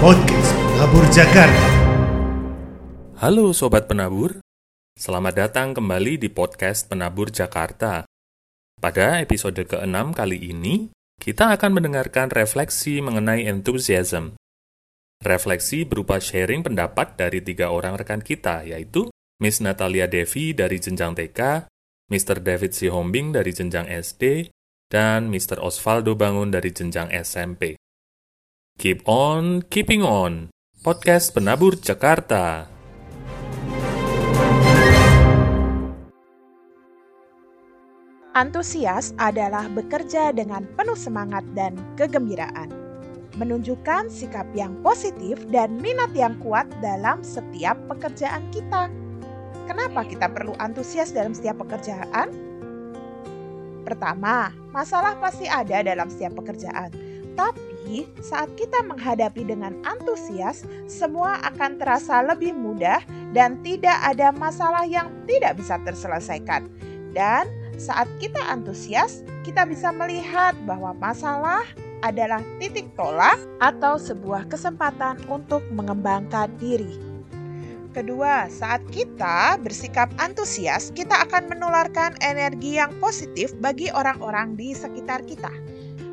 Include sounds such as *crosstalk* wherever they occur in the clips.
Podcast Penabur Jakarta. Halo Sobat Penabur, selamat datang kembali di podcast Penabur Jakarta. Pada episode ke-6 kali ini, kita akan mendengarkan refleksi mengenai enthusiasm. Refleksi berupa sharing pendapat dari tiga orang rekan kita, yaitu Miss Natalia Devi dari jenjang TK, Mr. David Sihombing dari jenjang SD, dan Mr. Osvaldo Bangun dari jenjang SMP. Keep on, keeping on. Podcast Penabur Jakarta. Antusias adalah bekerja dengan penuh semangat dan kegembiraan. Menunjukkan sikap yang positif dan minat yang kuat dalam setiap pekerjaan kita. Kenapa kita perlu antusias dalam setiap pekerjaan? Pertama, masalah pasti ada dalam setiap pekerjaan. Tapi saat kita menghadapi dengan antusias, semua akan terasa lebih mudah dan tidak ada masalah yang tidak bisa terselesaikan. Dan saat kita antusias, kita bisa melihat bahwa masalah adalah titik tolak atau sebuah kesempatan untuk mengembangkan diri. Kedua, saat kita bersikap antusias, kita akan menularkan energi yang positif bagi orang-orang di sekitar kita.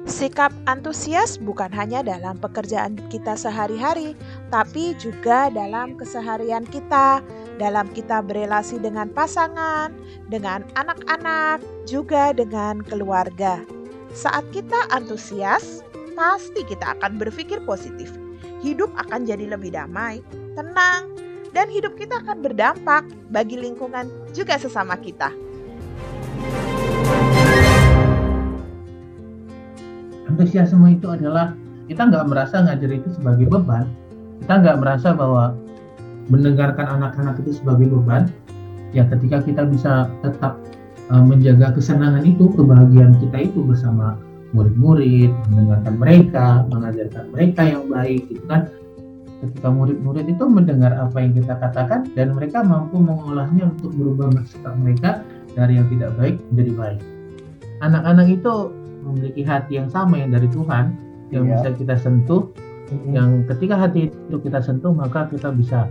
Sikap antusias bukan hanya dalam pekerjaan kita sehari-hari, tapi juga dalam keseharian kita, dalam kita berelasi dengan pasangan, dengan anak-anak, juga dengan keluarga. Saat kita antusias, pasti kita akan berpikir positif. Hidup akan jadi lebih damai, tenang, dan hidup kita akan berdampak bagi lingkungan juga sesama kita. Antusiasme itu adalah kita nggak merasa ngajar itu sebagai beban, kita nggak merasa bahwa mendengarkan anak-anak itu sebagai beban. Ya ketika kita bisa tetap uh, menjaga kesenangan itu, kebahagiaan kita itu bersama murid-murid, mendengarkan mereka, mengajarkan mereka yang baik, itu kan ketika murid-murid itu mendengar apa yang kita katakan dan mereka mampu mengolahnya untuk berubah sikap mereka dari yang tidak baik menjadi baik. Anak-anak itu memiliki hati yang sama yang dari Tuhan yang yeah. bisa kita sentuh mm-hmm. yang ketika hati itu kita sentuh maka kita bisa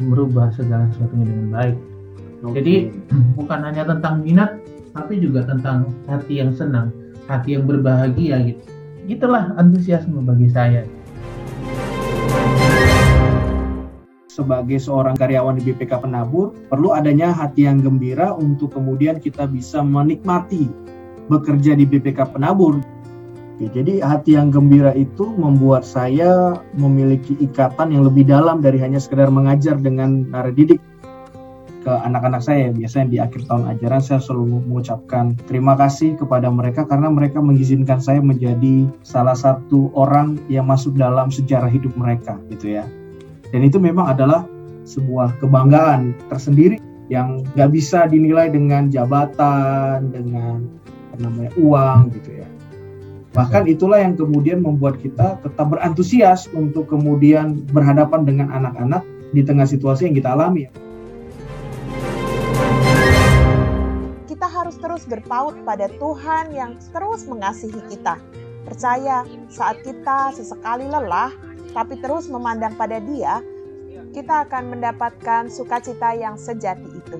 merubah segala sesuatunya dengan baik. Okay. Jadi *clears throat* bukan hanya tentang minat tapi juga tentang hati yang senang, hati yang berbahagia gitu. Itulah antusiasme bagi saya. sebagai seorang karyawan di BPK Penabur perlu adanya hati yang gembira untuk kemudian kita bisa menikmati bekerja di BPK Penabur. jadi hati yang gembira itu membuat saya memiliki ikatan yang lebih dalam dari hanya sekedar mengajar dengan nara didik ke anak-anak saya. Biasanya di akhir tahun ajaran saya selalu mengucapkan terima kasih kepada mereka karena mereka mengizinkan saya menjadi salah satu orang yang masuk dalam sejarah hidup mereka gitu ya. Dan itu memang adalah sebuah kebanggaan tersendiri yang nggak bisa dinilai dengan jabatan, dengan namanya uang gitu ya. Bahkan itulah yang kemudian membuat kita tetap berantusias untuk kemudian berhadapan dengan anak-anak di tengah situasi yang kita alami. Kita harus terus berpaut pada Tuhan yang terus mengasihi kita. Percaya saat kita sesekali lelah, tapi terus memandang pada Dia, kita akan mendapatkan sukacita yang sejati itu.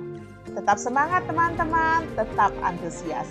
Tetap semangat teman-teman, tetap antusias.